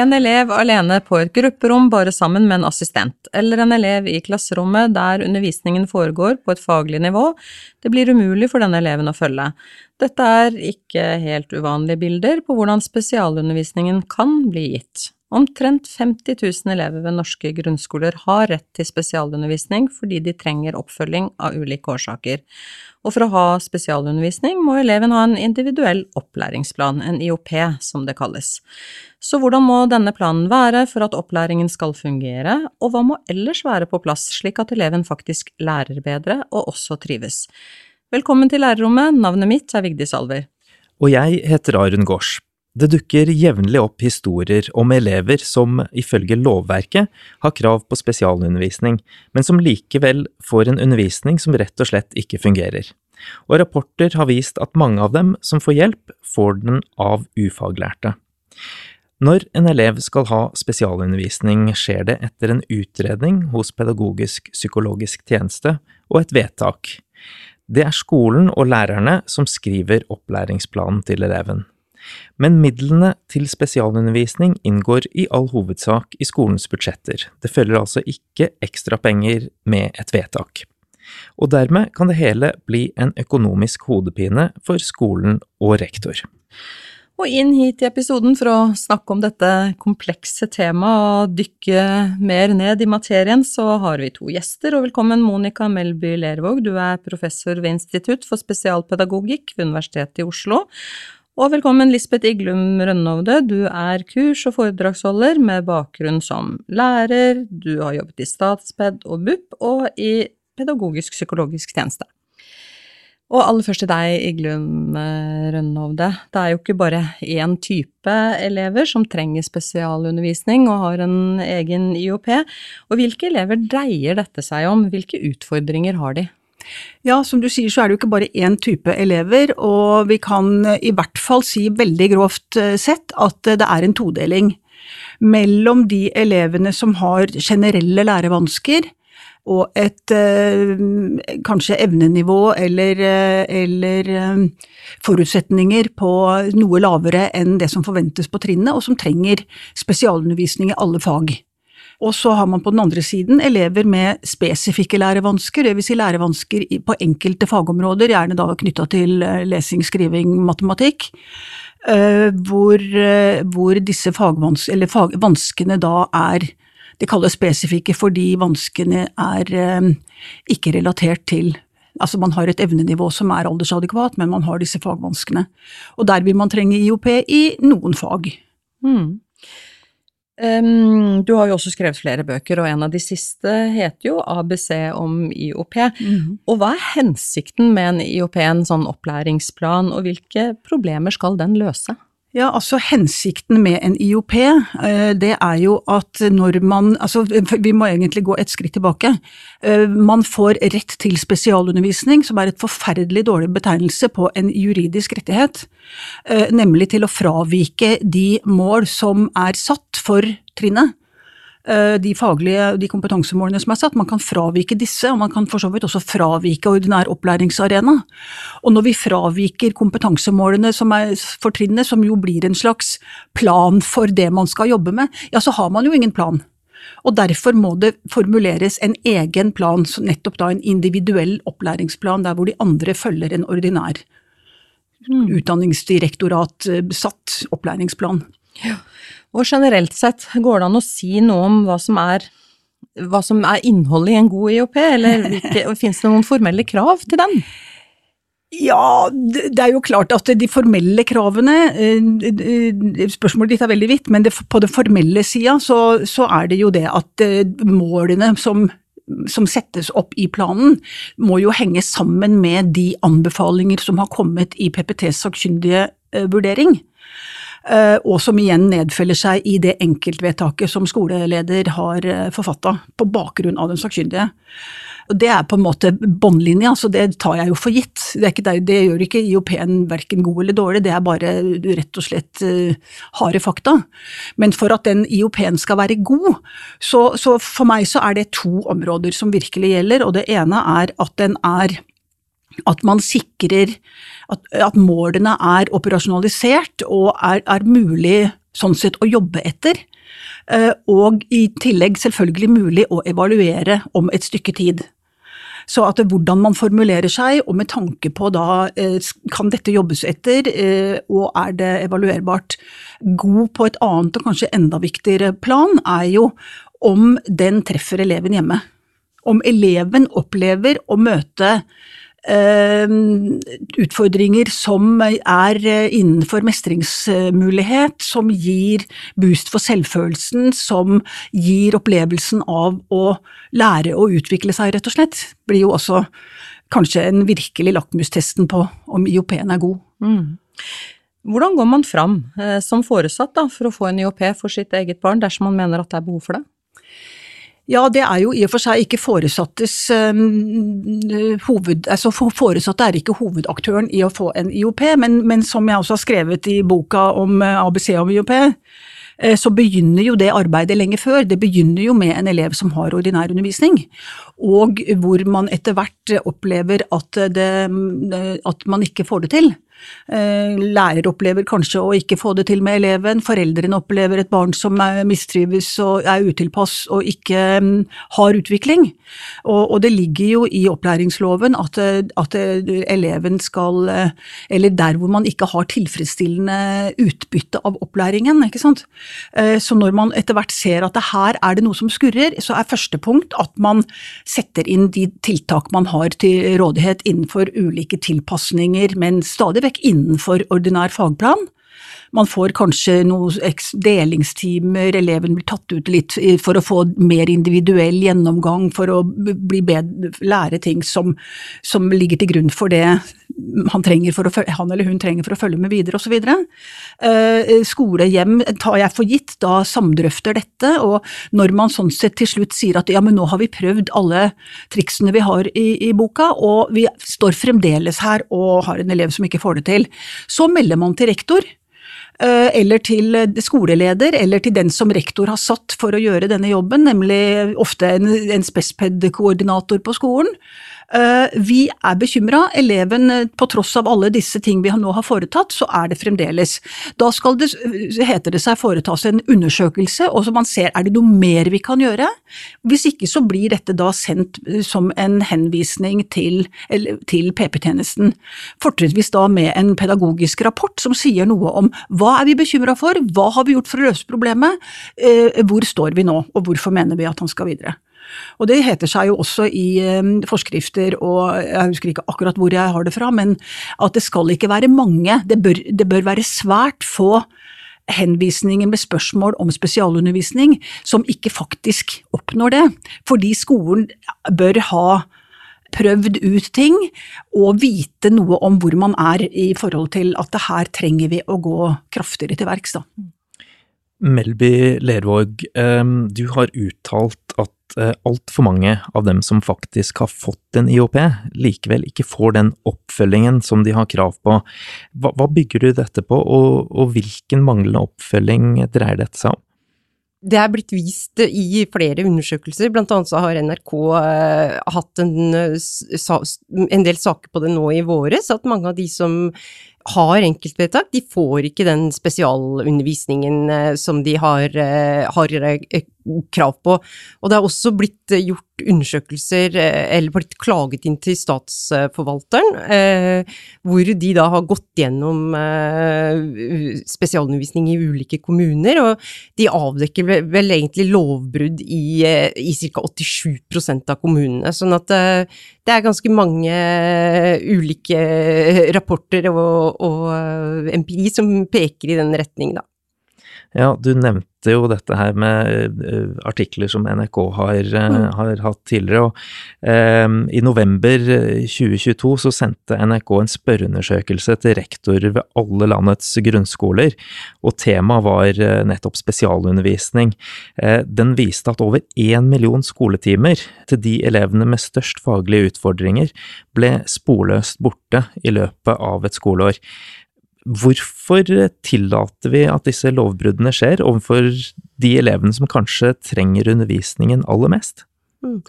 En elev alene på et grupperom bare sammen med en assistent, eller en elev i klasserommet der undervisningen foregår på et faglig nivå, det blir umulig for denne eleven å følge. Dette er ikke helt uvanlige bilder på hvordan spesialundervisningen kan bli gitt. Omtrent 50 000 elever ved norske grunnskoler har rett til spesialundervisning fordi de trenger oppfølging av ulike årsaker. Og for å ha spesialundervisning må eleven ha en individuell opplæringsplan, en IOP som det kalles. Så hvordan må denne planen være for at opplæringen skal fungere, og hva må ellers være på plass slik at eleven faktisk lærer bedre og også trives? Velkommen til lærerrommet, navnet mitt er Vigdis Alver. Og jeg heter Arun Gaars. Det dukker jevnlig opp historier om elever som ifølge lovverket har krav på spesialundervisning, men som likevel får en undervisning som rett og slett ikke fungerer. Og rapporter har vist at mange av dem som får hjelp, får den av ufaglærte. Når en elev skal ha spesialundervisning, skjer det etter en utredning hos Pedagogisk psykologisk tjeneste og et vedtak. Det er skolen og lærerne som skriver opplæringsplanen til eleven men midlene til spesialundervisning inngår i all hovedsak i skolens budsjetter, det følger altså ikke ekstra penger med et vedtak. Og dermed kan det hele bli en økonomisk hodepine for skolen og rektor. Og inn hit i episoden for å snakke om dette komplekse temaet og dykke mer ned i materien, så har vi to gjester, og velkommen Monica Melby Lervåg, du er professor ved Institutt for spesialpedagogikk ved Universitetet i Oslo, og velkommen Lisbeth Iglum Rønnovde, du er kurs- og foredragsholder med bakgrunn som lærer, du har jobbet i Statsped og BUP og i pedagogisk psykologisk tjeneste. Og aller først til deg, Iglum Rønnovde. Det er jo ikke bare én type elever som trenger spesialundervisning og har en egen IOP. Og hvilke elever dreier dette seg om, hvilke utfordringer har de? Ja, som du sier så er det jo ikke bare én type elever, og vi kan i hvert fall si veldig grovt eh, sett at det er en todeling mellom de elevene som har generelle lærevansker, og et eh, kanskje evnenivå eller, eh, eller, forutsetninger på noe lavere enn det som forventes på trinnet, og som trenger spesialundervisning i alle fag. Og så har man på den andre siden elever med spesifikke lærevansker, dvs. Si lærevansker på enkelte fagområder, gjerne da knytta til eh, lesing, skriving, matematikk. Eh, hvor, eh, hvor disse fagvans fag vanskene da er Det kalles spesifikke fordi vanskene er ikke relatert til Altså man har et evnenivå som er aldersadekvat, men man har disse fagvanskene. Og der vil man trenge IOP i noen fag. Mm. Um, du har jo også skrevet flere bøker, og en av de siste heter jo ABC om IOP. Mm. Og hva er hensikten med en IOP, en sånn opplæringsplan, og hvilke problemer skal den løse? Ja, altså Hensikten med en IOP, eh, det er jo at når man altså Vi må egentlig gå et skritt tilbake. Eh, man får rett til spesialundervisning, som er et forferdelig dårlig betegnelse på en juridisk rettighet. Eh, nemlig til å fravike de mål som er satt for trinnet. Eh, de faglige de kompetansemålene som er satt. Man kan fravike disse, og man kan for så vidt også fravike ordinær opplæringsarena. Og når vi fraviker kompetansemålene som er for trinnet, som jo blir en slags plan for det man skal jobbe med, ja så har man jo ingen plan. Og derfor må det formuleres en egen plan, nettopp da en individuell opplæringsplan, der hvor de andre følger en ordinær mm. utdanningsdirektorat eh, satt opplæringsplan. Ja. Og generelt sett, går det an å si noe om hva som er, hva som er innholdet i en god IOP, eller finnes det noen formelle krav til den? Ja, det er jo klart at de formelle kravene eh, Spørsmålet ditt er veldig vidt, men det, på den formelle sida så, så, er det jo det at eh, målene som, som settes opp i planen, må jo henge sammen med de anbefalinger som har kommet i PPTs sakkyndige eh, vurdering. Eh, og som igjen nedfeller seg i det enkeltvedtaket som skoleleder har eh, forfatta på bakgrunn av den sakkyndige. Det er på en måte båndlinja, så det tar jeg jo for gitt. Det, det, det gjør ikke IOP-en verken god eller dårlig, det er bare rett og slett uh, harde fakta. Men for at den IOP-en skal være god, så, så, for meg så er det to områder som virkelig gjelder, og det ene er at den er at man sikrer at, at målene er operasjonalisert og er, er, mulig sånn sett å jobbe etter. Eh, og i tillegg selvfølgelig mulig å evaluere om et stykke tid. Så at hvordan man formulerer seg, og med tanke på da eh, kan dette jobbes etter, eh, og er det evaluerbart god på et annet og kanskje enda viktigere plan, er jo om den treffer eleven hjemme. Om eleven opplever å møte utfordringer som er eh, innenfor mestringsmulighet, som gir boost for selvfølelsen, som gir opplevelsen av å lære å utvikle seg, rett og slett, blir jo også kanskje en virkelig lakmustesten på om IOP-en er god. Mm. Hvordan går man fram eh, som foresatt da, for å få en IOP for sitt eget barn, dersom man mener at det er behov for det? Ja, det er jo i og for seg ikke foresattes um, hoved... Altså foresatte er ikke hovedaktøren i å få en IOP, men, men som jeg også har skrevet i boka om eh, ABC om IOP, eh, så begynner jo det arbeidet lenge før. Det begynner jo med en elev som har ordinær undervisning, og hvor man etter hvert opplever at, det, at man ikke får det til. Eh, lærer opplever kanskje å ikke få det til med eleven, foreldrene opplever et barn som mistrives og er utilpass og ikke mm, har utvikling. Og, det ligger jo i opplæringsloven at, at, eleven skal Eller der hvor man ikke har tilfredsstillende utbytte av opplæringen, ikke sant. Eh, så når man etter hvert ser at det her er det noe som skurrer, så er første punkt at man setter inn de tiltak man har til rådighet innenfor ulike tilpasninger, men stadig vekk innenfor ordinær fagplan. Man får kanskje noen delingstimer, eleven blir tatt ut litt for å få mer individuell gjennomgang, for å bedre, lære ting som, som ligger til grunn for det han, å, han, eller hun trenger for å følge med videre osv. Eh, skole, hjem tar jeg for gitt, da samdrøfter dette, og når man sånn sett til slutt sier at ja, men nå har vi prøvd alle triksene vi har i, i boka, og vi står fremdeles her og har en elev som ikke får det til, så melder man til rektor. Eh, eller til skoleleder, eller til den som rektor har satt for å gjøre denne jobben, nemlig ofte en, en spesped-koordinator på skolen. Eh, vi er bekymra. Eleven, eh, på tross av alle disse ting vi nå har foretatt, så er det fremdeles. Da skal det, eh, heter det seg, foretas en undersøkelse, og så man ser er det noe mer vi kan gjøre. Hvis ikke så blir dette da sendt som en henvisning til, til PP-tjenesten. Fortrinnsvis da med en pedagogisk rapport som sier noe om hva er vi bekymra for, hva har vi gjort for å løse problemet, hvor står vi nå, og hvorfor mener vi at han skal videre. Og det heter seg jo også i eh, forskrifter, og jeg husker ikke akkurat hvor jeg har det fra, men at det skal ikke være mange, det bør, det bør være svært få henvisninger med spørsmål om spesialundervisning som ikke faktisk oppnår det, fordi skolen bør ha prøvd ut ting og vite noe om hvor man er i forhold til at det her trenger vi å gå kraftigere til verks. Melby Lervåg, eh, du har uttalt at Eh, altfor mange av dem som faktisk har fått en IOP, likevel ikke får den oppfølgingen som de har krav på. Hva, hva bygger du dette på, og, og hvilken manglende oppfølging dreier dette seg om? Det er blitt vist i flere undersøkelser, blant annet så har NRK uh, hatt en, en, del saker på det nå i våres, at mange av de som har enkeltvedtak, de får ikke den spesialundervisningen eh, som de har, eh, har eh, krav på. Og det er også blitt gjort undersøkelser, eller blitt klaget inn til statsforvalteren, hvor de da har gått gjennom spesialundervisning i ulike kommuner, og de avdekker vel egentlig lovbrudd i, i ca. 87% av kommunene. Sånn at det er ganske mange ulike rapporter og og eh, empiri som peker i den retning, da. Ja, du nevnte jo dette her med uh, artikler som NRK har, uh, mm. har hatt tidligere. og uh, I november 2022 så sendte NRK en spørreundersøkelse til rektorer ved alle landets grunnskoler, og temaet var nettopp spesialundervisning. den viste at over én million skoletimer til de elevene med størst faglige utfordringer ble sporløst borte i løpet av et skoleår. Hvorfor tillater vi at disse lovbruddene skjer overfor de elevene som kanskje trenger undervisningen aller mest? Mm.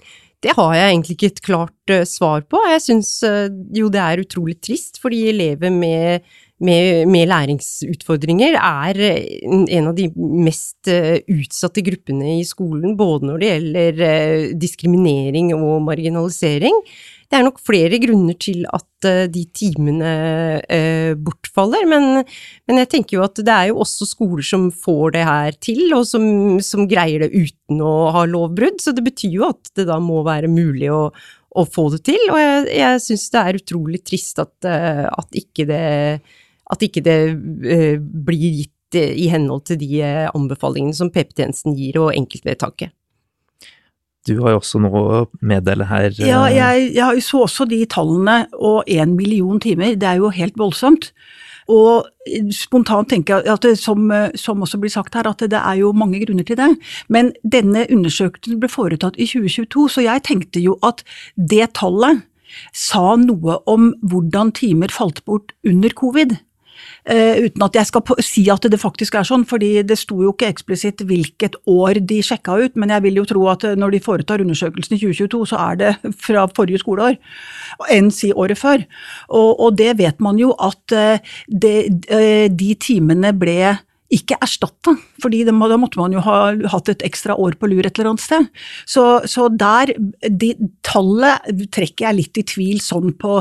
Det har jeg egentlig ikke et klart uh, svar på. Jeg syns uh, jo det er utrolig trist, fordi elever med med, med, læringsutfordringer er en av de mest utsatte gruppene i skolen, både når det gjelder diskriminering og marginalisering. Det er nok flere grunner til at de timene bortfaller, men, men, jeg tenker jo at det er jo også skoler som får det her til, og som, som greier det uten å ha lovbrudd, så det betyr jo at det da må være mulig å, å få det til, og jeg, jeg syns det er utrolig trist at, at ikke det, at ikke det blir gitt i henhold til de anbefalingene som PP-tjenesten gir, og enkeltvedtaket. Du har jo også noe å meddele her. Ja, eh, jeg, jeg så også de tallene, og én million timer, det er jo helt voldsomt. Og spontant tenker jeg at det, som, som, også blir sagt her, at det er jo mange grunner til det. Men denne undersøkelsen ble foretatt i 2022, så jeg tenkte jo at det tallet sa noe om hvordan timer falt bort under covid. Uh, uten at jeg skal si at det faktisk er sånn, fordi det sto jo ikke eksplisitt hvilket år de sjekka ut, men jeg vil jo tro at når de foretar undersøkelsen i 2022, så er det fra forrige skoleår, enn si året før. Og, og det vet man jo at uh, det, de timene ble ikke erstatta, fordi da måtte man jo ha hatt et ekstra år på lur et eller annet sted. Så, så der, de, tallet trekker jeg litt i tvil sånn på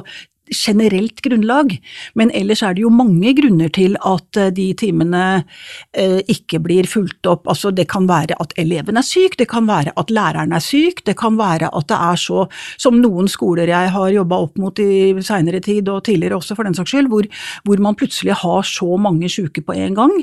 generelt grunnlag, men ellers er det jo mange grunner til at eh, de timene eh, ikke blir fulgt opp. Altså det kan være at eleven er syk, det kan være at læreren er syk, det kan være at det er så, som noen skoler jeg har jobba opp mot i seinere tid, og tidligere også for den saks skyld, hvor, hvor man plutselig har så mange syke på en gang,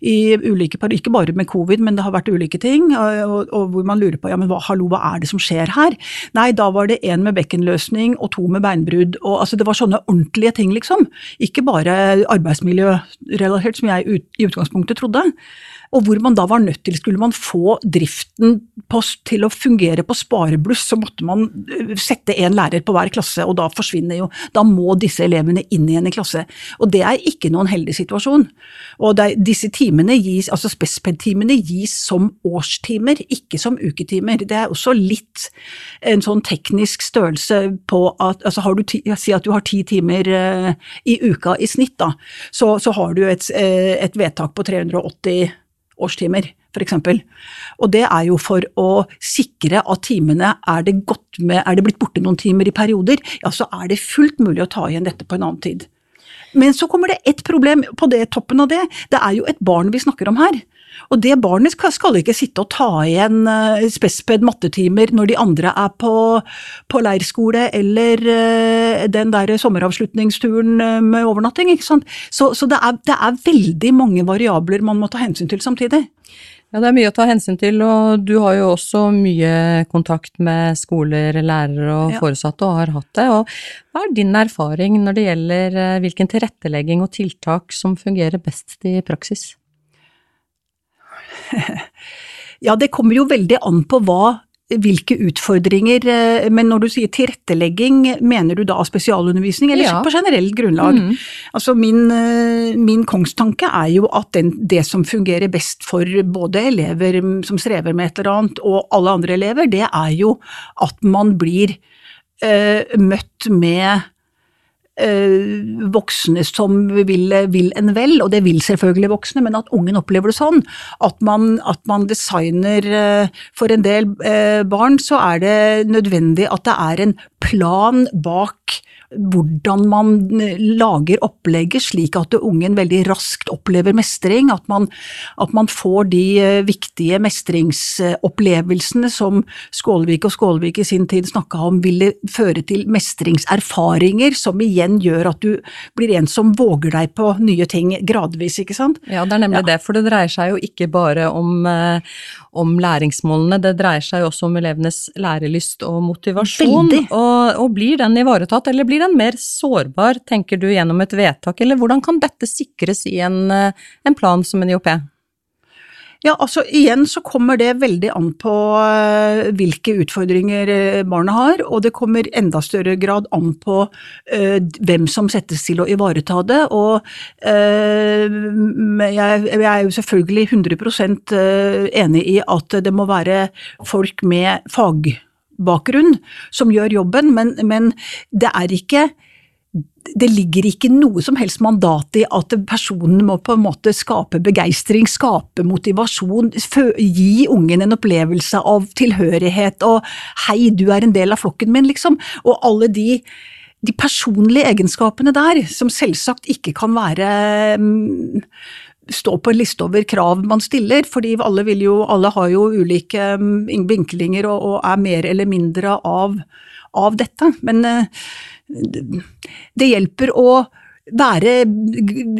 i ulike, ikke bare med covid, men det har vært ulike ting, og, og hvor man lurer på ja, men hva, hallo, hva er det som skjer her? Nei, da var det en med bekkenløsning og to med beinbrudd, og altså det var var sånne ordentlige ting, liksom. Ikke bare arbeidsmiljørelatert, som jeg i utgangspunktet trodde og hvor man da var nødt til, skulle man få driften på, til å fungere på sparebluss, så måtte man øh, sette én lærer på hver klasse, og da forsvinner jo Da må disse elevene inn igjen i klasse. Og det er ikke noen heldig situasjon. Og det, disse timene gis, altså spesped-timene gis som årstimer, ikke som uketimer. Det er også litt en sånn teknisk størrelse på at altså har du ti, Si at du har ti timer uh, i uka i snitt, da, så, så har du et, uh, et vedtak på 380 årstimer, f.eks. Og det er jo for å sikre at timene er det, med, er det blitt borte noen timer i perioder, ja så er det fullt mulig å ta igjen dette på en annen tid. Men så kommer det ett problem på det toppen av det. Det er jo et barn vi snakker om her. Og det barnet skal ikke sitte og ta igjen uh, spesped mattetimer når de andre er på, på leirskole eller uh, den der sommeravslutningsturen uh, med overnatting. ikke sant? Så, så det, er, det, er, veldig mange variabler man må ta hensyn til samtidig. Ja, det er mye å ta hensyn til, og du har jo også mye kontakt med skoler, lærere og foresatte, og har hatt det. Og hva er din erfaring når det gjelder hvilken tilrettelegging og tiltak som fungerer best i praksis? Ja, det kommer jo veldig an på hva hvilke utfordringer, eh, men når du sier tilrettelegging, mener du da spesialundervisning, eller ja. på generelt grunnlag? Mm. Altså min, eh, min, kongstanke er jo at den, det som fungerer best for både elever som strever med et eller annet, og alle andre elever, det er jo at man blir eh, møtt med voksne som vil, vil, en vel, og det vil selvfølgelig voksne, men at ungen opplever det sånn. At man, at man designer øh, For en del øh, barn så er det nødvendig at det er en plan bak hvordan man eh, lager opplegget slik at ungen veldig raskt opplever mestring. At man, at man får de eh, viktige mestringsopplevelsene som Skålevik og Skålevik i sin tid snakka om ville føre til mestringserfaringer, som igjen gjør at du blir en som våger deg på nye ting gradvis, ikke sant? Ja, det er nemlig ja. det, for det dreier seg jo ikke bare om, eh, om læringsmålene, det dreier seg jo også om elevenes lærelyst og motivasjon. Og, og blir den ivaretatt, eller blir den mer sårbar, tenker du, gjennom et vedtak, eller hvordan kan dette sikres i en, eh, en plan som en IOP? Ja, altså igjen så kommer det veldig an på uh, hvilke utfordringer barna har, og det kommer enda større grad an på uh, hvem som settes til å ivareta det. Og jeg, jeg, er jo selvfølgelig 100% enig i at det må være folk med fag bakgrunn som gjør jobben, men, men det er ikke det ligger ikke noe som helst mandat i at personen må på en måte skape begeistring, skape motivasjon, gi ungen en opplevelse av tilhørighet og 'hei, du er en del av flokken min', liksom. Og alle de, de personlige egenskapene der, som selvsagt ikke kan være mm, stå på en liste over krav man stiller, fordi alle, jo, alle har jo ulike mm, vinklinger og, og, er mer eller mindre av, av dette. Men uh, det hjelper å være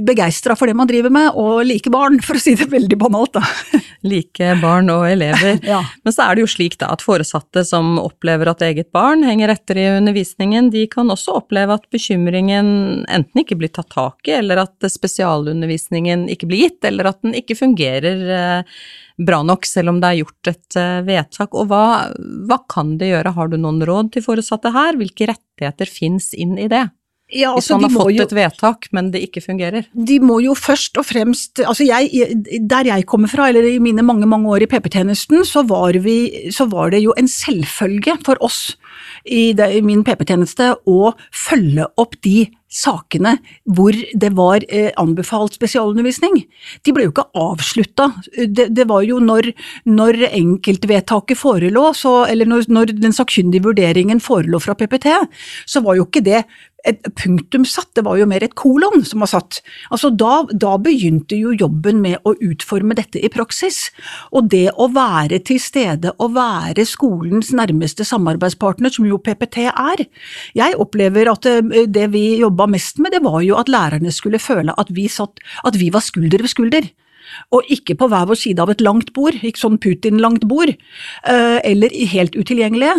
begeistra for det man driver med, og like barn, for å si det veldig banalt, da. Like barn og elever. ja. Men så er det jo slik da at foresatte som opplever at eget barn henger etter i undervisningen, de kan også oppleve at bekymringen enten ikke blir tatt tak i, eller at spesialundervisningen ikke blir gitt, eller at den ikke fungerer eh, bra nok, selv om det er gjort et eh, vedtak. Og hva, hva kan det gjøre, har du noen råd til foresatte her, hvilke rettigheter fins inn i det? Ja, altså, Hvis man har fått jo, et vedtak, men det ikke fungerer? De må jo først og fremst altså jeg, Der jeg kommer fra, eller i mine mange mange år i PP-tjenesten, så, så, var det jo en selvfølge for oss i, det, i min PP-tjeneste å følge opp de sakene hvor det var eh, anbefalt spesialundervisning. De ble jo ikke avslutta. Det, det, var jo når, når enkeltvedtaket forelå, så, eller når, når den sakkyndige vurderingen forelå fra PPT, så var jo ikke det et punktum satt, det var jo mer et kolon som var satt. Altså da, da, begynte jo jobben med å utforme dette i praksis. Og det å være til stede og være skolens nærmeste samarbeidspartner, som jo PPT er. Jeg opplever at det, eh, vi jobba mest med, det var jo at lærerne skulle føle at vi, satt, at vi var skulder ved skulder og ikke på hver vår side av et langt bord, ikke sånn Putin-langt bord, eh, eller helt utilgjengelige.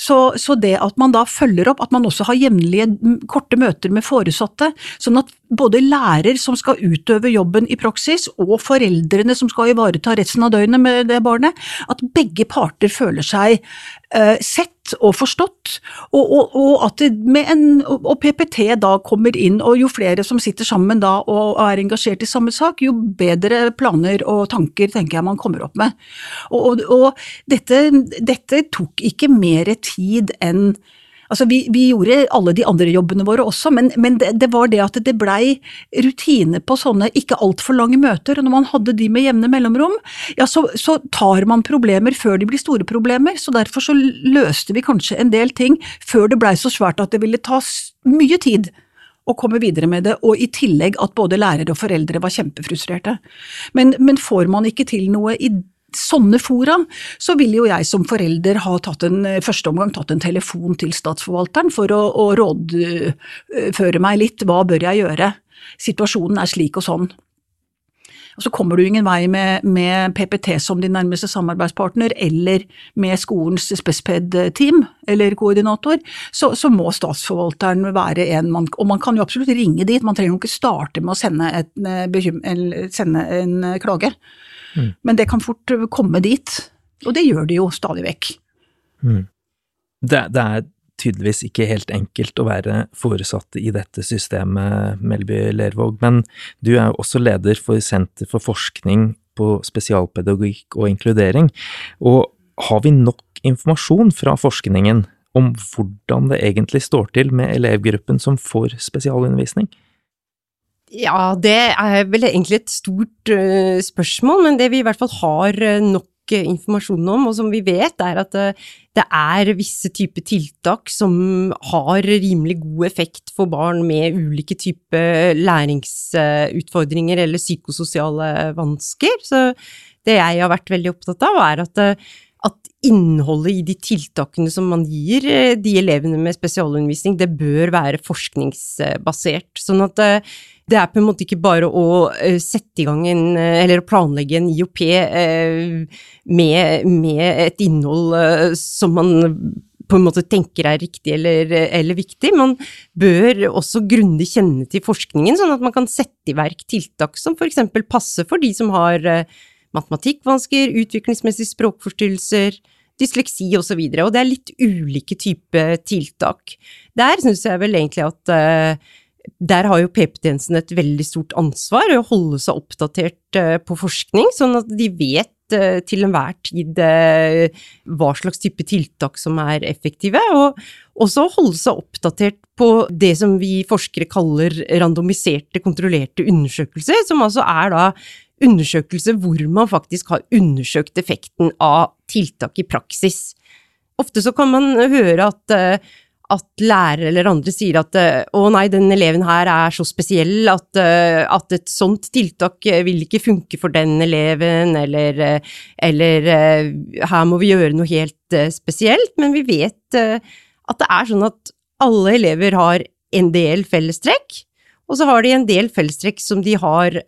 Så, så, det at man da følger opp, at man også har jevnlige korte møter med foresatte, sånn at både lærer som skal utøve jobben i praksis, og foreldrene som skal ivareta resten av døgnet med det barnet, at begge parter føler seg uh, sett og forstått, og, og, og at en, og PPT da kommer inn, og jo flere som sitter sammen da og er engasjert i samme sak, jo bedre planer og tanker tenker jeg man kommer opp med. Og, dette, dette tok ikke mer tid enn Altså, vi, vi, gjorde alle de andre jobbene våre også, men, men det, det, var det at det blei rutine på sånne ikke altfor lange møter, og når man hadde de med jevne mellomrom, ja, så, så, tar man problemer før de blir store problemer, så derfor så løste vi kanskje en del ting før det blei så svært at det ville ta mye tid å komme videre med det, og i tillegg at både lærere og foreldre var kjempefrustrerte. Men, men får man ikke til noe i sånne fora, så vil jo jeg som forelder ha tatt en, første omgang tatt en telefon til statsforvalteren for å, å rådføre meg litt, hva bør jeg gjøre? Situasjonen er slik og sånn. Og så kommer du ingen vei med, med PPT som din nærmeste samarbeidspartner, eller med skolens spesped-team eller koordinator, så, så, må statsforvalteren være en man Og man kan jo absolutt ringe dit, man trenger jo ikke starte med å sende, et, sende en klage. Mm. Men det kan fort komme dit, og det gjør det jo stadig vekk. Mm. Det, det, er tydeligvis ikke helt enkelt å være foresatt i dette systemet, Melby Lervåg, men du er jo også leder for Senter for forskning på spesialpedagogikk og inkludering, og har vi nok informasjon fra forskningen om hvordan det egentlig står til med elevgruppen som får spesialundervisning? Ja, det er vel egentlig et stort uh, spørsmål, men det vi i hvert fall har uh, nok uh, informasjon om, og som vi vet, er at det er visse typer tiltak som har rimelig god effekt for barn med ulike typer læringsutfordringer eller psykososiale vansker. Så det jeg har vært veldig opptatt av, er at at innholdet i de tiltakene som man gir de elevene med spesialundervisning, det bør være forskningsbasert. Sånn at det er på en måte ikke bare å uh, sette i gang en, uh, eller planlegge en IOP eh, med, med, et innhold som man på en måte tenker er riktig eller, eller, viktig. Man bør også grundig kjenne til forskningen, sånn at man kan sette i verk tiltak som eksempel passer for de som har matematikkvansker, utviklingsmessige språkforstyrrelser, dysleksi osv. Og, så og det er litt ulike typer tiltak. Der syns jeg vel egentlig at der har jo PP-tjenesten et veldig stort ansvar å holde seg oppdatert eh, på forskning, sånn at de vet eh, til enhver tid eh, hva slags type tiltak som er effektive, og også holde seg oppdatert på det som vi forskere kaller randomiserte, kontrollerte undersøkelser, som altså er da undersøkelser hvor man faktisk har undersøkt effekten av tiltak i praksis. Ofte så kan man høre at at lærere eller andre sier at å nei, den eleven her er så spesiell at, at et sånt tiltak vil ikke funke for den eleven, eller, eller her må vi gjøre noe helt spesielt. Men vi vet at det er sånn at alle elever har en del fellestrekk, og så har de en del fellestrekk som de har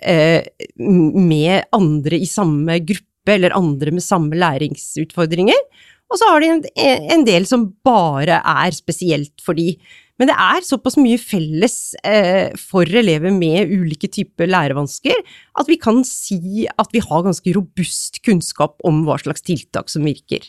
med andre i samme gruppe, eller andre med samme læringsutfordringer. Og så har de en, en, del som bare er spesielt for de. Men det er såpass mye felles eh, for elever med ulike typer lærevansker at vi kan si at vi har ganske robust kunnskap om hva slags tiltak som virker.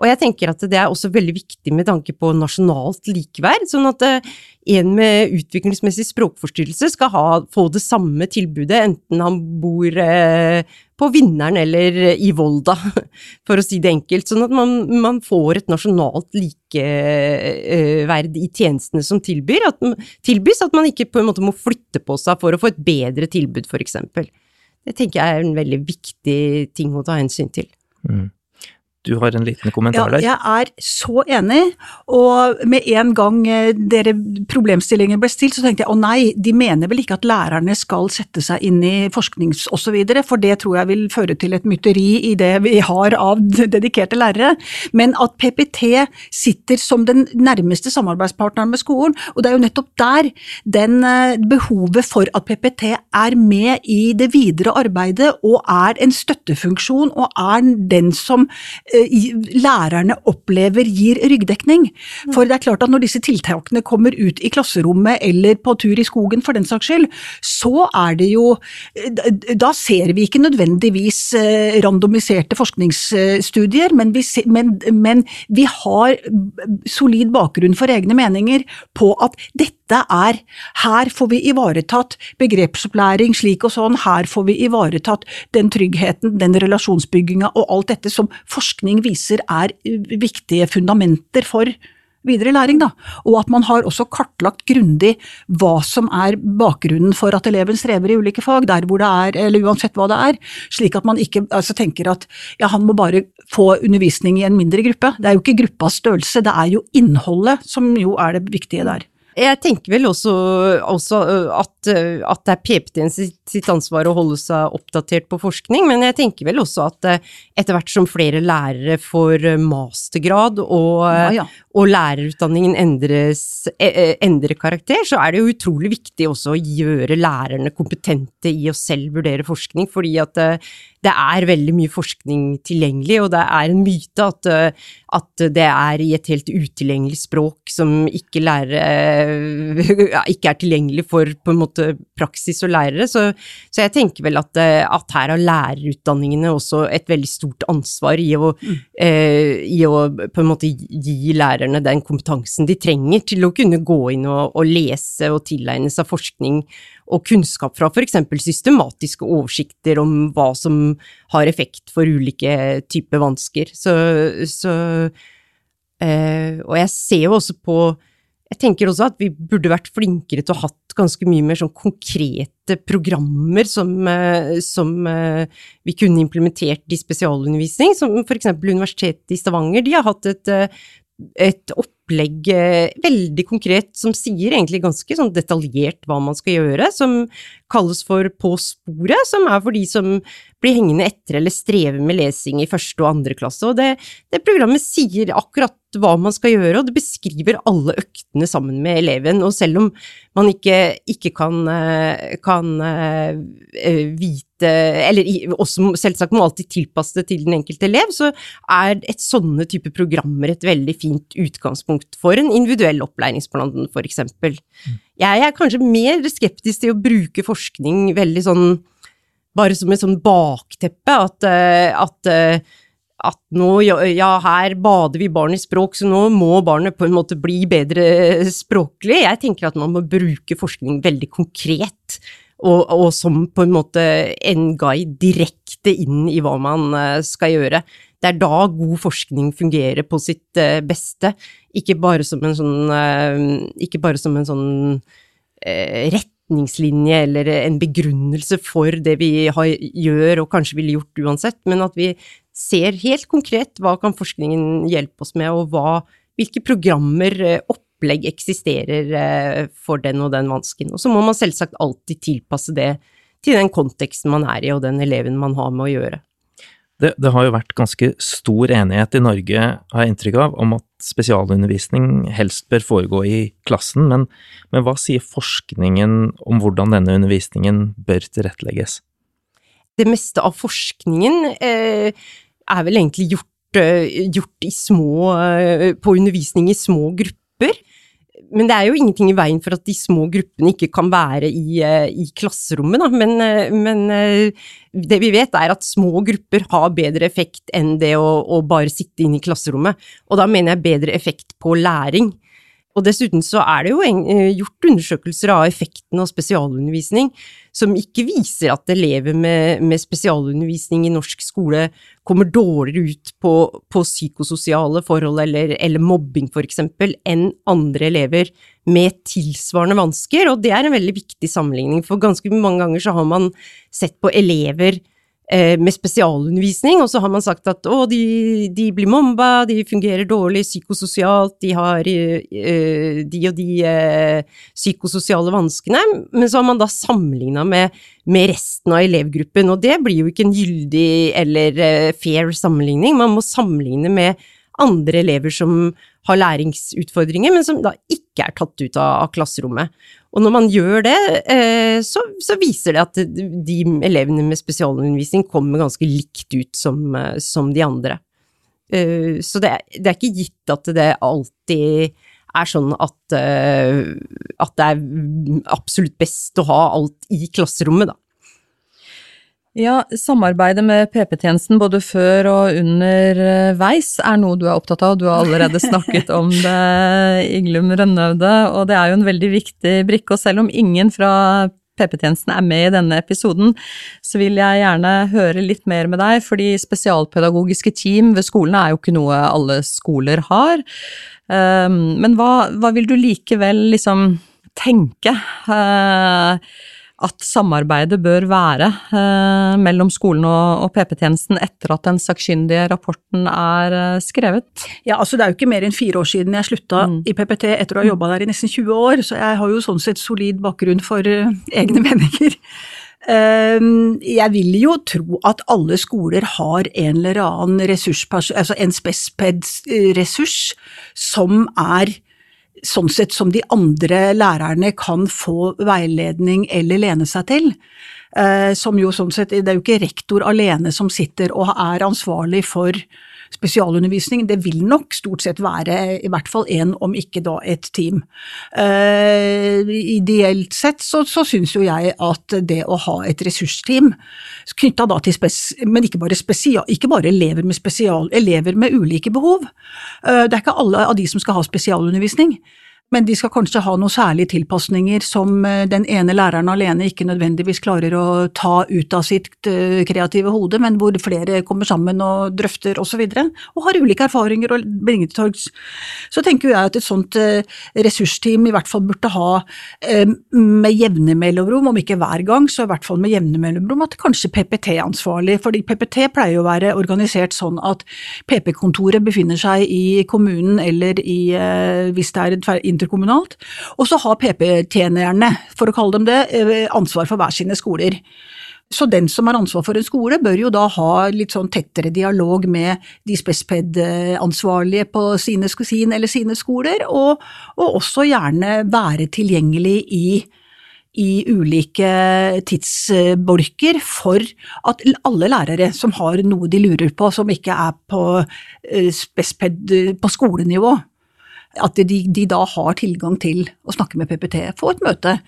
Og jeg tenker at det er også veldig viktig med tanke på nasjonalt likeverd, sånn at eh, en med utviklingsmessig språkforstyrrelse skal ha, få det samme tilbudet enten han bor eh, på Vinneren eller i Volda, for å si det enkelt. Sånn at man, man får et nasjonalt likeverd i tjenestene som tilbyr, at, tilbys, at man ikke på en måte må flytte på seg for å få et bedre tilbud, eksempel. Det tenker jeg er en veldig viktig ting å ta hensyn til. Mm. Du har en liten kommentar der? Ja, jeg er så enig. Og med en gang eh, dere problemstillingen ble stilt, så tenkte jeg å nei, de mener vel ikke at lærerne skal sette seg inn i forsknings osv., for det tror jeg vil føre til et mytteri i det vi har av dedikerte lærere. Men at PPT sitter som den nærmeste samarbeidspartneren med skolen, og det er jo nettopp der den eh, behovet for at PPT er med i det videre arbeidet og er en støttefunksjon og er den som lærerne opplever gir ryggdekning. For det er klart at når disse tiltakene kommer ut i klasserommet eller på tur i skogen for den saks skyld, så er det jo eh, Da ser vi ikke nødvendigvis eh, randomiserte forskningsstudier, men vi, men, men vi har solid bakgrunn for egne meninger på at dette er Her får vi ivaretatt begrepsopplæring slik og sånn, her får vi ivaretatt den tryggheten, den relasjonsbygginga og alt dette som forskning viser er viktige fundamenter for videre læring, da. Og at man har også kartlagt grundig hva som er bakgrunnen for at eleven strever i ulike fag, der hvor det er, eller uansett hva det er. Slik at man ikke altså, tenker at ja, han må bare få undervisning i en mindre gruppe. Det er jo ikke gruppas størrelse, det er jo innholdet som jo er det viktige der. Jeg tenker vel også, også at, at, det er PPT sitt, ansvar å holde seg oppdatert på forskning, men jeg tenker vel også at etter hvert som flere lærere får mastergrad og, ja, ja. og lærerutdanningen endres, e, endrer karakter, så er det jo utrolig viktig også å gjøre lærerne kompetente i å selv vurdere forskning, fordi at det er veldig mye forskning tilgjengelig, og det er en myte at, eh, at det er i et helt utilgjengelig språk som ikke, lærer, ikke er tilgjengelig for måte praksis og lærere. Så, så jeg tenker vel at, eh, at, her har lærerutdanningene også et veldig stort ansvar i å, mm. eh, i å på en måte gi lærerne den kompetansen de trenger til å kunne gå inn og, og lese og tilegne seg forskning og kunnskap fra f.eks. systematiske oversikter om hva som har effekt for ulike typer vansker. Så, så eh, Og jeg ser jo også på Jeg tenker også at vi burde vært flinkere til å ha hatt ganske mye mer sånn konkrete programmer som, eh, som eh, vi kunne implementert i spesialundervisning, som eksempel Universitetet i Stavanger. De har hatt et eh, et opplegg veldig konkret som sier egentlig ganske sånn detaljert hva man skal gjøre, som kalles for På sporet, som er for de som blir hengende etter eller strever med lesing i første og andre klasse. Og det, det programmet sier akkurat hva man skal gjøre, og det beskriver alle øktene sammen med eleven. Og selv om man ikke, ikke kan, eh, kan uh, vite Eller også selvsagt må alltid tilpasse det til den enkelte elev, så er et sånne type programmer et veldig fint utgangspunkt for en individuell opplæringsplan, eksempel. Mm. Jeg er kanskje mer skeptisk til å bruke forskning veldig sånn bare som et sånn bakteppe, at, eh, at, eh, at nå, ja, her bader vi barn i språk, så nå må barnet på en måte bli bedre språklig. Jeg tenker at man må bruke forskning veldig konkret, og, og, som på en måte en guide direkte inn i hva man eh, skal gjøre. Det er da god forskning fungerer på sitt eh, beste, ikke bare som en sånn, ikke bare som en sånn retningslinje eller en begrunnelse for det vi har, gjør og kanskje ville gjort uansett, men at vi ser helt konkret hva kan forskningen hjelpe oss med, og hva, hvilke programmer, opp opplegg eksisterer eh, for den og den vansken. Og så må man selvsagt alltid tilpasse det til den konteksten man er i og den eleven man har med å gjøre. Det, det, har jo vært ganske stor enighet i Norge, har jeg inntrykk av, om at spesialundervisning helst bør foregå i klassen, men, men hva sier forskningen om hvordan denne undervisningen bør tilrettelegges? Det meste av forskningen eh, er vel egentlig gjort, eh, gjort små, eh, på undervisning i små grupper men det er jo ingenting i veien for at de små gruppene ikke kan være i, i klasserommet, da. Men, men, det vi vet er at små grupper har bedre effekt enn det å, å bare sitte inne i klasserommet. Og da mener jeg bedre effekt på læring. Og dessuten så er det jo eh, gjort undersøkelser av effekten av spesialundervisning som ikke viser at elever med, med spesialundervisning i norsk skole kommer dårligere ut på, på psykososiale forhold eller, eller mobbing eksempel, enn andre elever med tilsvarende vansker, og det er en veldig viktig sammenligning, for ganske mange ganger så har man sett på elever med spesialundervisning, og så har man sagt at å, de, de blir mobba, de fungerer dårlig psykososialt, de har uh, de og de uh, psykososiale vanskene, men så har man da sammenligna med, med, resten av elevgruppen, og det blir jo ikke en gyldig eller fair sammenligning, man må sammenligne med andre elever som har læringsutfordringer, men som da ikke er tatt ut av, av klasserommet. Og når man gjør det, eh, så, så, viser det at de elevene med spesialundervisning kommer ganske likt ut som, eh, som de andre. Eh, så det, det, er ikke gitt at det alltid er sånn at, at det er absolutt best å ha alt i klasserommet, da. Ja, samarbeidet med PP-tjenesten både før og underveis er noe du er opptatt av, du har allerede snakket om det, Iglum Rønnøvde, og det er jo en veldig viktig brikke. Og selv om ingen fra PP-tjenesten er med i denne episoden, så vil jeg gjerne høre litt mer med deg, fordi spesialpedagogiske team ved skolene er jo ikke noe alle skoler har. Ehm, men hva, hva vil du likevel liksom tenke? At samarbeidet bør være eh, mellom skolen og, og PP-tjenesten etter at den sakkyndige rapporten er eh, skrevet? Ja, altså Det er jo ikke mer enn fire år siden jeg slutta mm. i PPT etter å ha jobba der i nesten 20 år, så jeg har jo sånn sett solid bakgrunn for uh, egne meninger. Uh, jeg vil jo tro at alle skoler har en eller annen ressurs, altså en spesped-ressurs som er sånn sett som de andre lærerne kan få veiledning eller lene seg til. Eh, som jo sånn sett, Det er jo ikke rektor alene som sitter og er ansvarlig for spesialundervisning. Det vil nok stort sett være i hvert fall én, om ikke da et team. Uh, ideelt sett så, så syns jo jeg at det å ha et ressursteam knytta da til spes, men ikke bare, spesial, ikke bare elever med spesial, elever med ulike behov. Uh, det er ikke alle av de som skal ha spesialundervisning men de skal kanskje ha noen særlige tilpasninger som eh, den ene læreren alene ikke nødvendigvis klarer å ta ut av sitt eh, kreative hode, men hvor flere kommer sammen og drøfter osv., og, så videre, og har ulike erfaringer å bringe til torgs. Så tenker jeg at et sånt eh, ressursteam i hvert fall burde ha med jevne mellomrom, om ikke hver gang, så i hvert fall med jevne mellomrom, at kanskje PPT er ansvarlig, fordi PPT pleier å være organisert sånn at PP-kontoret befinner seg i kommunen eller i, hvis det er et interkommunalt. Og så har PP-tjenerne, for å kalle dem det, eh, ansvar for hver sine skoler. Så den som har ansvar for en skole, bør jo da ha litt sånn tettere dialog med de spesped-ansvarlige på sine, sin eller sine skoler, og, og, også gjerne være tilgjengelig i, i ulike tidsbolker for at alle lærere som har noe de lurer på som ikke er på, eh, spesped på skolenivå, at de, de, da har tilgang til å snakke med PPT, få et møte.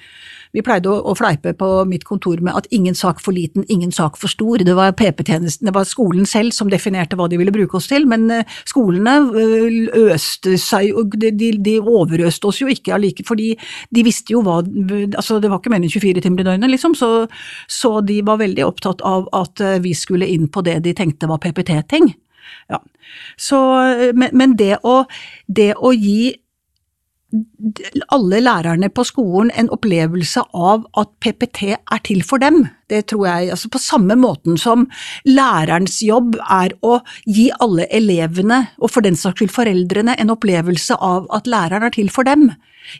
Vi pleide å, å, fleipe på mitt kontor med at ingen sak for liten, ingen sak for stor. Det var PP-tjenesten, det var skolen selv som definerte hva de ville bruke oss til, men uh, skolene uh, øste seg, de, de, overøste oss jo ikke allike, fordi de visste jo hva altså Det var ikke mer enn 24 timer i døgnet, liksom, så, så de var veldig opptatt av at uh, vi skulle inn på det de tenkte var PPT-ting. Ja. Så, men, men det, å, det å gi alle lærerne på skolen en opplevelse av at PPT er til for dem. Det tror jeg, altså På samme måten som lærerens jobb er å gi alle elevene, og for den saks skyld foreldrene, en opplevelse av at læreren er til for dem.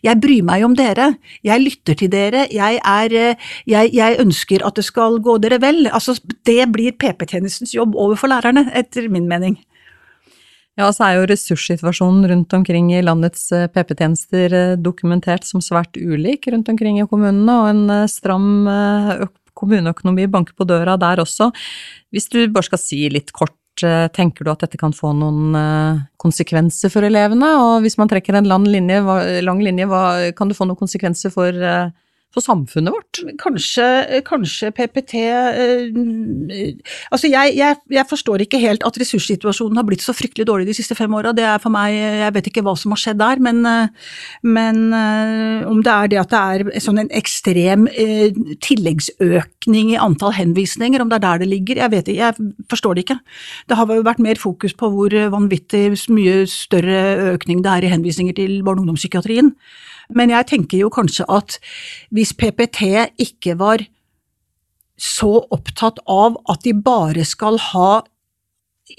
Jeg bryr meg om dere, jeg lytter til dere, jeg, er, jeg, jeg ønsker at det skal gå dere vel. Altså, det blir PP-tjenestens jobb overfor lærerne, etter min mening. Ja, så er jo ressurssituasjonen rundt omkring i landets eh, PP-tjenester eh, dokumentert som svært ulik rundt omkring i kommunene, og en eh, stram kommuneøkonomi banker på døra der også. Hvis du bare skal si litt kort, tenker du at dette kan få noen konsekvenser for elevene? Og hvis man trekker en lang linje, lang linje kan det få noen konsekvenser for for samfunnet vårt? Kanskje, kanskje PPT eh, Altså, jeg, jeg, jeg, forstår ikke helt at ressurssituasjonen har blitt så fryktelig dårlig de siste fem åra. Det er for meg Jeg vet ikke hva som har skjedd der, men, eh, men eh, om det er det at det er sånn en ekstrem eh, tilleggsøkning i antall henvisninger, om det er der det ligger, jeg vet ikke, jeg forstår det ikke. Det har vært mer fokus på hvor vanvittig mye større økning det er i henvisninger til barne- og ungdomspsykiatrien. Men jeg tenker jo kanskje at hvis PPT ikke var så opptatt av at de bare skal ha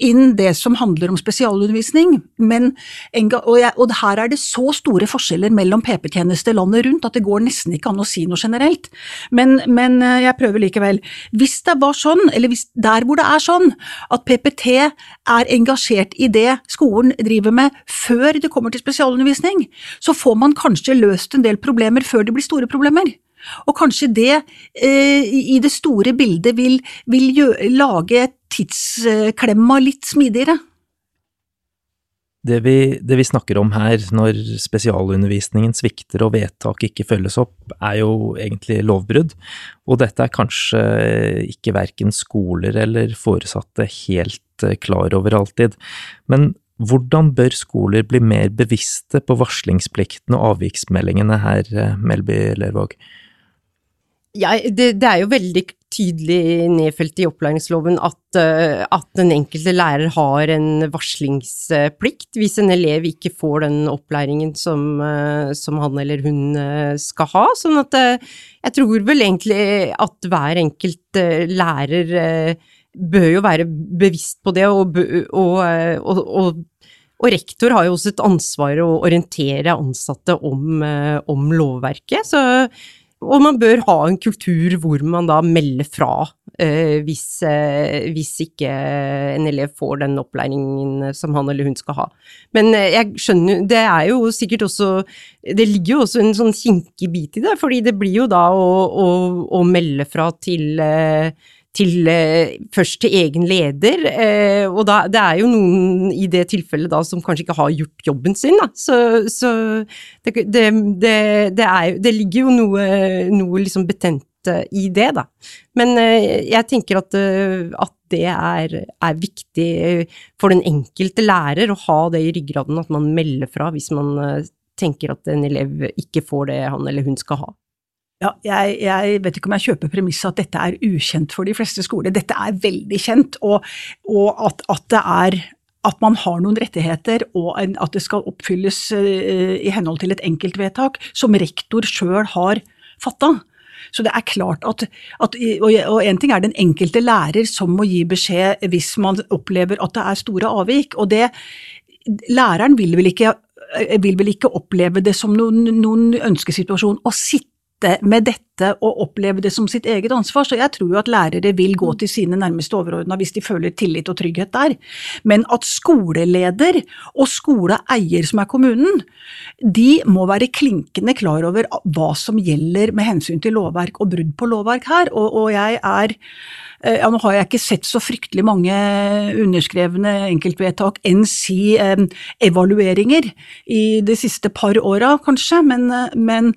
inn det som handler om spesialundervisning, men, og, jeg, og, her er det så store forskjeller mellom PP-tjenester landet rundt at det går nesten ikke an å si noe generelt. Men, men, eh, jeg prøver likevel. Hvis det var sånn, eller hvis, der hvor det er sånn, at PPT er engasjert i det skolen driver med før det kommer til spesialundervisning, så får man kanskje løst en del problemer før det blir store problemer. Og kanskje det eh, i det store bildet vil, vil gjøre, lage tidsklemma litt smidigere. Det vi, det vi, snakker om her, når spesialundervisningen svikter og vedtak ikke følges opp, er jo egentlig lovbrudd, og dette er kanskje ikke verken skoler eller foresatte helt eh, klar over alltid. Men hvordan bør skoler bli mer bevisste på varslingsplikten og avviksmeldingene her, eh, Melby Lervåg? Ja, det, det, er jo veldig tydelig nedfelt i opplæringsloven at, uh, at, den enkelte lærer har en varslingsplikt hvis en elev ikke får den opplæringen som, uh, som han eller hun uh, skal ha. Sånn at jeg tror vel egentlig at hver enkelt lærer bør jo være bevisst på det, og, og, og, og rektor har jo også et ansvar å orientere ansatte om, om lovverket. så og man bør ha en kultur hvor man da melder fra eh, hvis, eh, hvis, ikke en elev får den opplæringen som han eller hun skal ha. Men eh, jeg skjønner, det er jo sikkert også Det ligger jo også en sånn kinkig bit i det, fordi det blir jo da å, å, å melde fra til eh, til, eh, først til egen leder, eh, og da, det er jo noen i det tilfellet da som kanskje ikke har gjort jobben sin, da. Så, så det, det, det, er, det, ligger jo noe, noe liksom betent i det, da. Men eh, jeg tenker at, at det er, er, viktig for den enkelte lærer å ha det i ryggraden, at man melder fra hvis man tenker at en elev ikke får det han eller hun skal ha. Ja, jeg, jeg, vet ikke om jeg kjøper premisset at dette er ukjent for de fleste skoler. Dette er veldig kjent, og, og at, at, det er at man har noen rettigheter, og at det skal oppfylles uh, i henhold til et enkeltvedtak som rektor sjøl har fatta. Så det er klart at, at Og en ting er den enkelte lærer som må gi beskjed hvis man opplever at det er store avvik, og det Læreren vil vel ikke, vil vel ikke oppleve det som noen, noen ønskesituasjon å sitte med dette vite og oppleve det som sitt eget ansvar. Så jeg tror jo at lærere vil gå til sine nærmeste overordna hvis de føler tillit og trygghet der. Men at skoleleder og skoleeier, som er kommunen, de må være klinkende klar over hva som gjelder med hensyn til lovverk og brudd på lovverk her. Og, og jeg er Eh, ja, nå har jeg ikke sett så fryktelig mange underskrevne enkeltvedtak, enn si eh, evalueringer, i de siste par åra kanskje, men, eh, men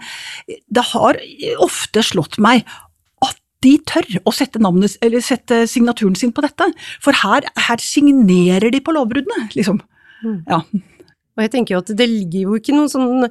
det har ofte slått meg at de tør å sette, navnet, sette signaturen sin på dette. For her, her signerer de på lovbruddene, liksom. Mm. Ja. Og jeg tenker jo at det ligger jo ikke noen sånn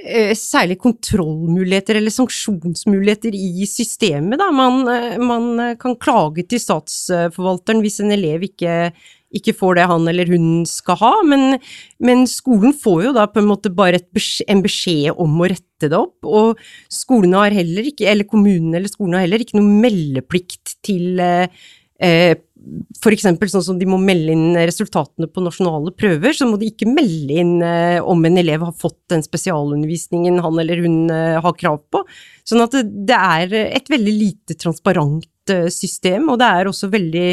Eh, særlig kontrollmuligheter eller sanksjonsmuligheter i systemet. Da. Man, eh, man, kan klage til statsforvalteren hvis en elev ikke, ikke, får det han eller hun skal ha, men, men skolen får jo da på en måte bare beskjed, en beskjed om å rette det opp, og skolene har heller ikke, eller kommunene eller skolene har heller ikke noe meldeplikt til eh, for eksempel sånn som de må melde inn resultatene på nasjonale prøver, så må de ikke melde inn eh, om en elev har fått den spesialundervisningen han eller hun eh, har krav på. Sånn at det, er et veldig lite transparent eh, system, og det er også veldig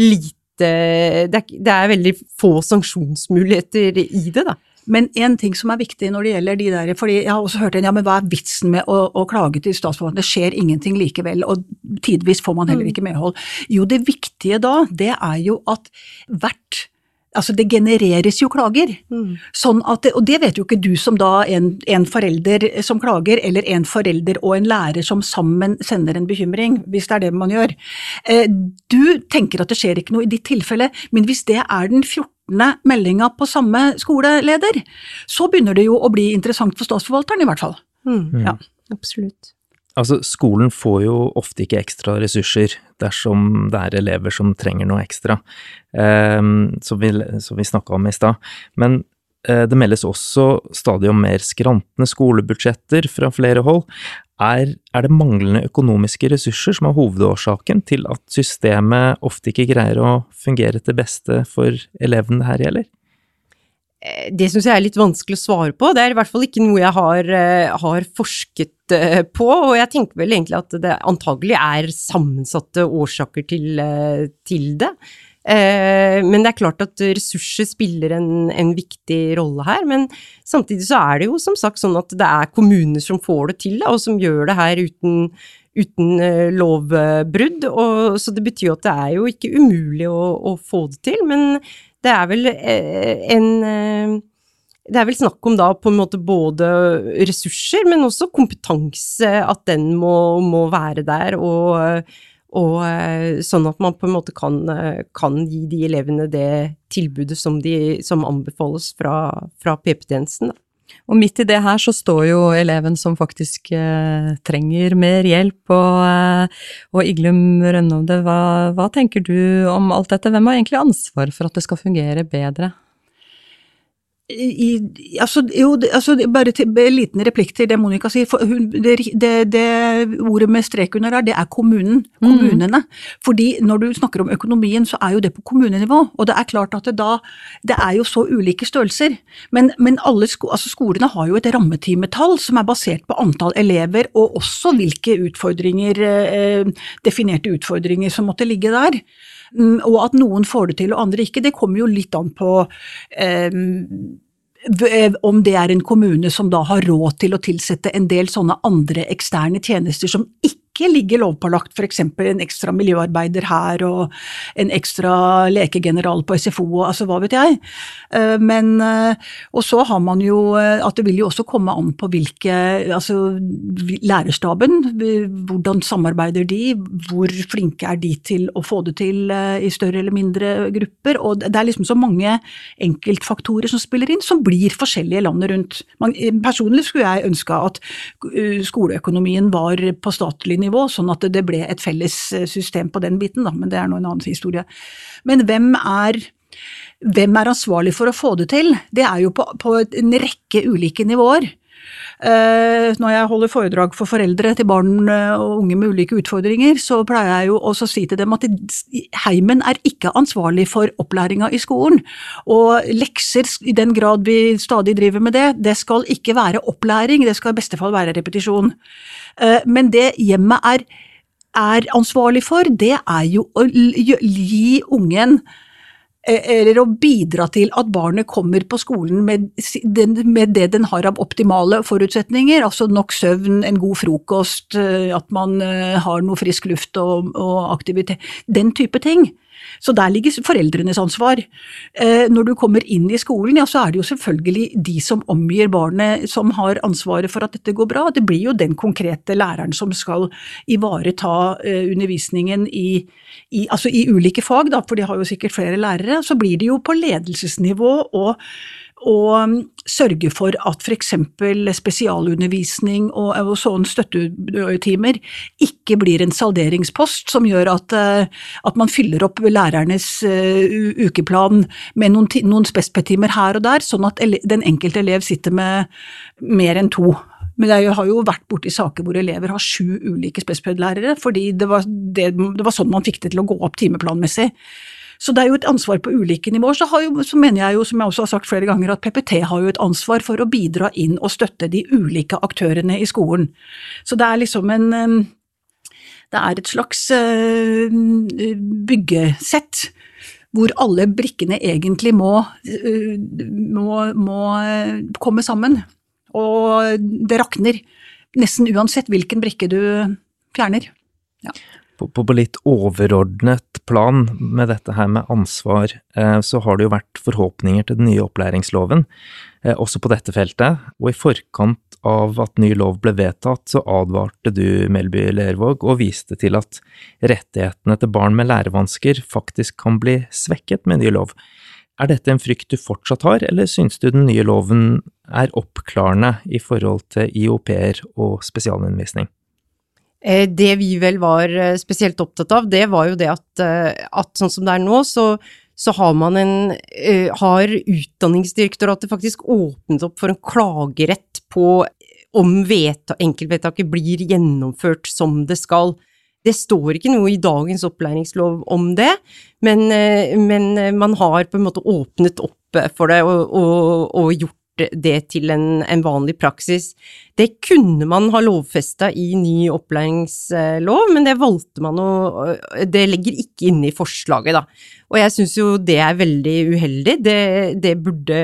lite det er, det er veldig få sanksjonsmuligheter i det, da. Men en ting som er viktig når det gjelder de der, fordi jeg har også hørt en ja, men hva er vitsen med å, å klage til statsforvalteren, det skjer ingenting likevel, og tidvis får man heller mm. ikke medhold. Jo, det viktige da, det er jo at hvert Altså, det genereres jo klager. Mm. Sånn at, og det vet jo ikke du som da en, en, forelder som klager, eller en forelder og en lærer som sammen sender en bekymring, hvis det er det man gjør. Eh, du tenker at det skjer ikke noe i ditt tilfelle, men hvis det er den 14 meldinga på samme skoleleder, så begynner det jo å bli interessant for statsforvalteren, i hvert fall. Mm. Ja. Absolutt. Altså, skolen får jo ofte ikke ekstra ressurser dersom det er elever som trenger noe ekstra, um, som vi, som vi snakka om i stad. Men uh, det meldes også stadig om mer skrantende skolebudsjetter fra flere hold. Er, er, det manglende økonomiske ressurser som er hovedårsaken til at systemet ofte ikke greier å fungere til beste for elevene det her gjelder? Eh, det syns jeg er litt vanskelig å svare på. Det er i hvert fall ikke noe jeg har, eh, har, forsket eh, på, og jeg tenker vel egentlig at det antagelig er sammensatte årsaker til, til det. Men det er klart at ressurser spiller en, en, viktig rolle her. Men samtidig så er det jo som sagt sånn at det er kommuner som får det til, og som gjør det her uten, uten lovbrudd. Og, så det betyr jo at det er jo ikke umulig å, å få det til. Men det er vel eh, en eh, det er vel snakk om da på en måte både ressurser, men også kompetanse, at den må, må være der, og, og, eh, sånn at man på en måte kan, kan gi de elevene det tilbudet som, de, som anbefales fra, fra PP-tjenesten. Og midt i det her så står jo eleven som faktisk eh, trenger mer hjelp, og, eh, og Iglum Rønnovde, hva, hva tenker du om alt dette? Hvem har egentlig ansvar for at det skal fungere bedre? I, altså, jo, altså, bare til, en liten replikk til det Monica sier. Hun, det, det, det, ordet med strek under der, det er kommunen. Mm. Kommunene. Mm. Fordi når du snakker om økonomien, så er jo det på kommunenivå. Og det er klart at det da Det er jo så ulike størrelser. Men, men alle sko, altså skolene har jo et rammetimetall som er basert på antall elever, og også hvilke utfordringer, eh, definerte utfordringer som måtte ligge der. Mm, og at noen får det til og andre ikke, det kommer jo litt an på eh, om det er en kommune som da har råd til å tilsette en del sånne andre eksterne tjenester som ikke ikke ligger lovpålagt f.eks. en ekstra miljøarbeider her og en ekstra lekegeneral på SFO altså hva vet jeg. Eh, men eh, Og så har man jo eh, at det vil jo også komme an på hvilke Altså lærerstaben, hvordan samarbeider de, hvor flinke er de til å få det til i større eller mindre grupper. Og det er liksom så mange enkeltfaktorer som spiller inn, som blir forskjellige landet rundt. Personlig skulle jeg ønska at skoleøkonomien var på statlig nivå sånn at det ble et felles eh, system på den biten, da, men det er nå en annen historie. Men hvem er, hvem er ansvarlig for å få det til? Det er jo på, på en rekke ulike nivåer. Eh, når jeg holder foredrag for foreldre til barn eh, og unge med ulike utfordringer, så pleier jeg jo også å si til dem at heimen er ikke ansvarlig for opplæringa i skolen. Og lekser, i den grad vi stadig driver med det, det skal ikke være opplæring, det skal i beste fall være repetisjon. Eh, men det hjemmet er, er ansvarlig for, det er jo å gi ungen eller å bidra til at barnet kommer på skolen med, det den har av optimale forutsetninger, altså nok søvn, en god frokost, eh, at man eh, har noe frisk luft og aktivitet, den type ting. Så der ligger foreldrenes ansvar. Eh, når du kommer inn i skolen, ja, så er det jo selvfølgelig de som omgir barnet som har ansvaret for at dette går bra. Det blir jo den konkrete læreren som skal ivareta eh, undervisningen i, i, altså i ulike fag, da, for de har jo sikkert flere lærere. Så blir det jo på ledelsesnivå og å um, sørge for at f.eks. spesialundervisning og, og sånne støttetimer ikke blir en salderingspost som gjør at, uh, at man fyller opp lærernes uh, ukeplan med noen, noen spespetimer her og der, sånn at den enkelte elev sitter med mer enn to. Men jeg har jo vært borti saker hvor elever har sju ulike spesped-lærere, fordi det var, det, det var sånn man fikk det til å gå opp timeplanmessig. Så det er jo et ansvar på ulike nivåer. Så, jo, så, mener jeg jo, som jeg også har sagt flere ganger, at PPT har jo et ansvar for å bidra inn og støtte de ulike aktørene i skolen. Så det er liksom en Det er et slags byggesett hvor alle brikkene egentlig må, må, må komme sammen. Og det rakner nesten uansett hvilken brikke du fjerner. Ja på, på, litt overordnet plan med dette her med ansvar, eh, så har det jo vært forhåpninger til den nye opplæringsloven, eh, også på dette feltet. Og i forkant av at ny lov ble vedtatt, så advarte du Melby Lervåg og viste til at rettighetene til barn med lærevansker faktisk kan bli svekket med ny lov. Er dette en frykt du fortsatt har, eller synes du den nye loven er oppklarende i forhold til IOP-er og spesialundervisning? Eh, det vi vel var eh, spesielt opptatt av, det var jo det at, eh, at sånn som det er nå, så, så har en Har Utdanningsdirektoratet faktisk åpnet opp for en klagerett på om enkeltvedtaket blir gjennomført som det skal. Det står ikke noe i dagens opplæringslov om det, men, men man har på en måte åpnet opp for det og, og, og gjort det til en, en, vanlig praksis. Det kunne man ha lovfesta i ny opplæringslov, men det valgte man å Det ligger ikke inne i forslaget, da. Og jeg syns jo det er veldig uheldig. Det, det burde,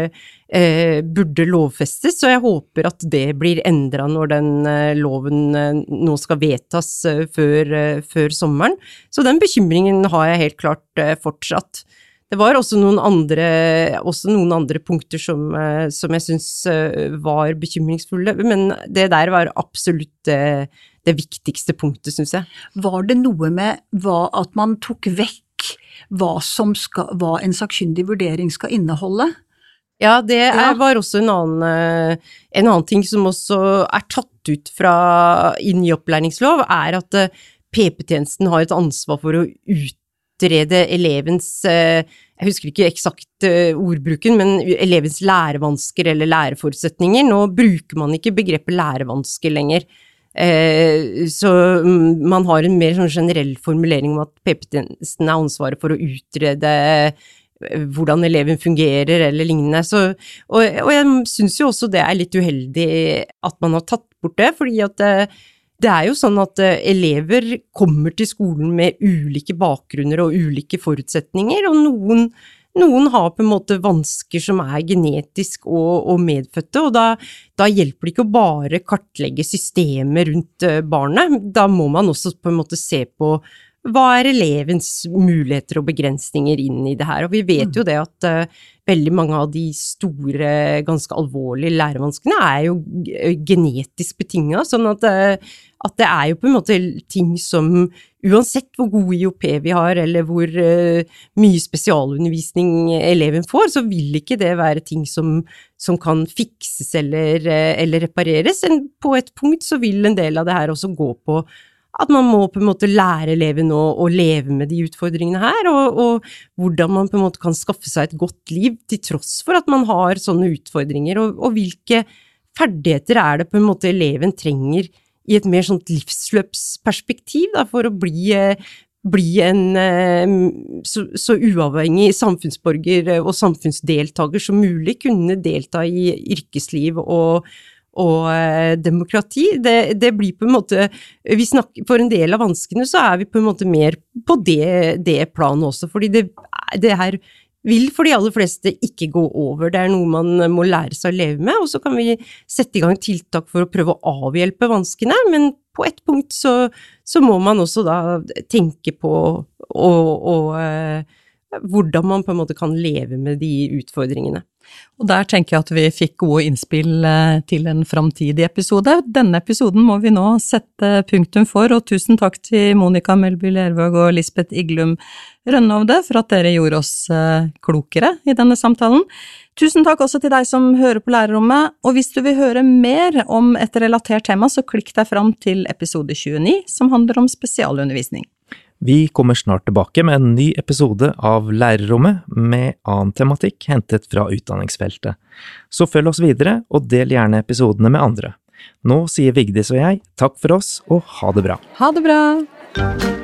eh, burde, lovfestes, og jeg håper at det blir endra når den eh, loven eh, nå skal vedtas eh, før, eh, før, sommeren. Så den bekymringen har jeg helt klart eh, fortsatt. Det var også noen andre, også noen andre punkter som, eh, som jeg syns eh, var bekymringsfulle, men det der var absolutt det, det viktigste punktet, syns jeg. Var det noe med hva, at man tok vekk hva, skal, hva en sakkyndig vurdering skal inneholde? Ja, det er, var også en annen, eh, en annen, ting som også er tatt ut fra i ny opplæringslov, er at PP-tjenesten har et ansvar for å ut utrede elevens eh, Jeg husker ikke eksakt eh, ordbruken, men elevens lærevansker eller læreforutsetninger. Nå bruker man ikke begrepet lærevansker lenger. Eh, så mm, man har en mer sånn generell formulering om at PP-tjenesten er ansvaret for å utrede hvordan eleven fungerer eller lignende. Så, og, og jeg syns jo også det er litt uheldig at man har tatt bort det, fordi at det er jo sånn at eh, elever kommer til skolen med ulike bakgrunner og ulike forutsetninger, og noen, noen har på en måte vansker som er genetisk og, og medfødte, og da, da, hjelper det ikke å bare kartlegge systemet rundt eh, barnet, da må man også på en måte se på hva er elevens muligheter og begrensninger inn i det her? Og vi vet jo mm. det at uh, veldig mange av de store, ganske alvorlige lærevanskene er jo genetisk betinga, sånn at, uh, at, det er jo på en måte ting som uansett hvor god IOP vi har, eller hvor uh, mye spesialundervisning eleven får, så vil ikke det være ting som, som kan fikses eller, eller repareres. En, på et punkt så vil en del av det her også gå på at man må på en måte lære eleven å, å leve med de utfordringene her, og, og, hvordan man på en måte kan skaffe seg et godt liv til tross for at man har sånne utfordringer, og, og hvilke ferdigheter er det på en måte eleven trenger i et mer sånt livsløpsperspektiv, da, for å bli, eh, bli en eh, så, så, uavhengig samfunnsborger og samfunnsdeltaker som mulig, kunne delta i yrkesliv og, og eh, demokrati. Det, det, blir på en måte snakker, For en del av vanskene så er vi på en måte mer på det, det planet også, fordi det, det her vil for de aller fleste ikke gå over. Det er noe man må lære seg å leve med, og så kan vi sette i gang tiltak for å prøve å avhjelpe vanskene, men på et punkt så, så må man også da tenke på og, og, hvordan man på en måte kan leve med de utfordringene. Og der tenker jeg at vi fikk gode innspill eh, til en framtidig episode. Denne episoden må vi nå sette punktum for, og tusen takk til Monica Melby Lervåg og Lisbeth Iglum Rønnovde for at dere gjorde oss eh, klokere i denne samtalen. Tusen takk også til deg som hører på lærerrommet, og hvis du vil høre mer om et relatert tema, så klikk deg fram til episode 29, som handler om spesialundervisning. Vi kommer snart tilbake med en ny episode av Lærerrommet med annen tematikk hentet fra utdanningsfeltet. Så følg oss videre, og del gjerne episodene med andre. Nå sier Vigdis og jeg takk for oss, og ha det bra. Ha det bra!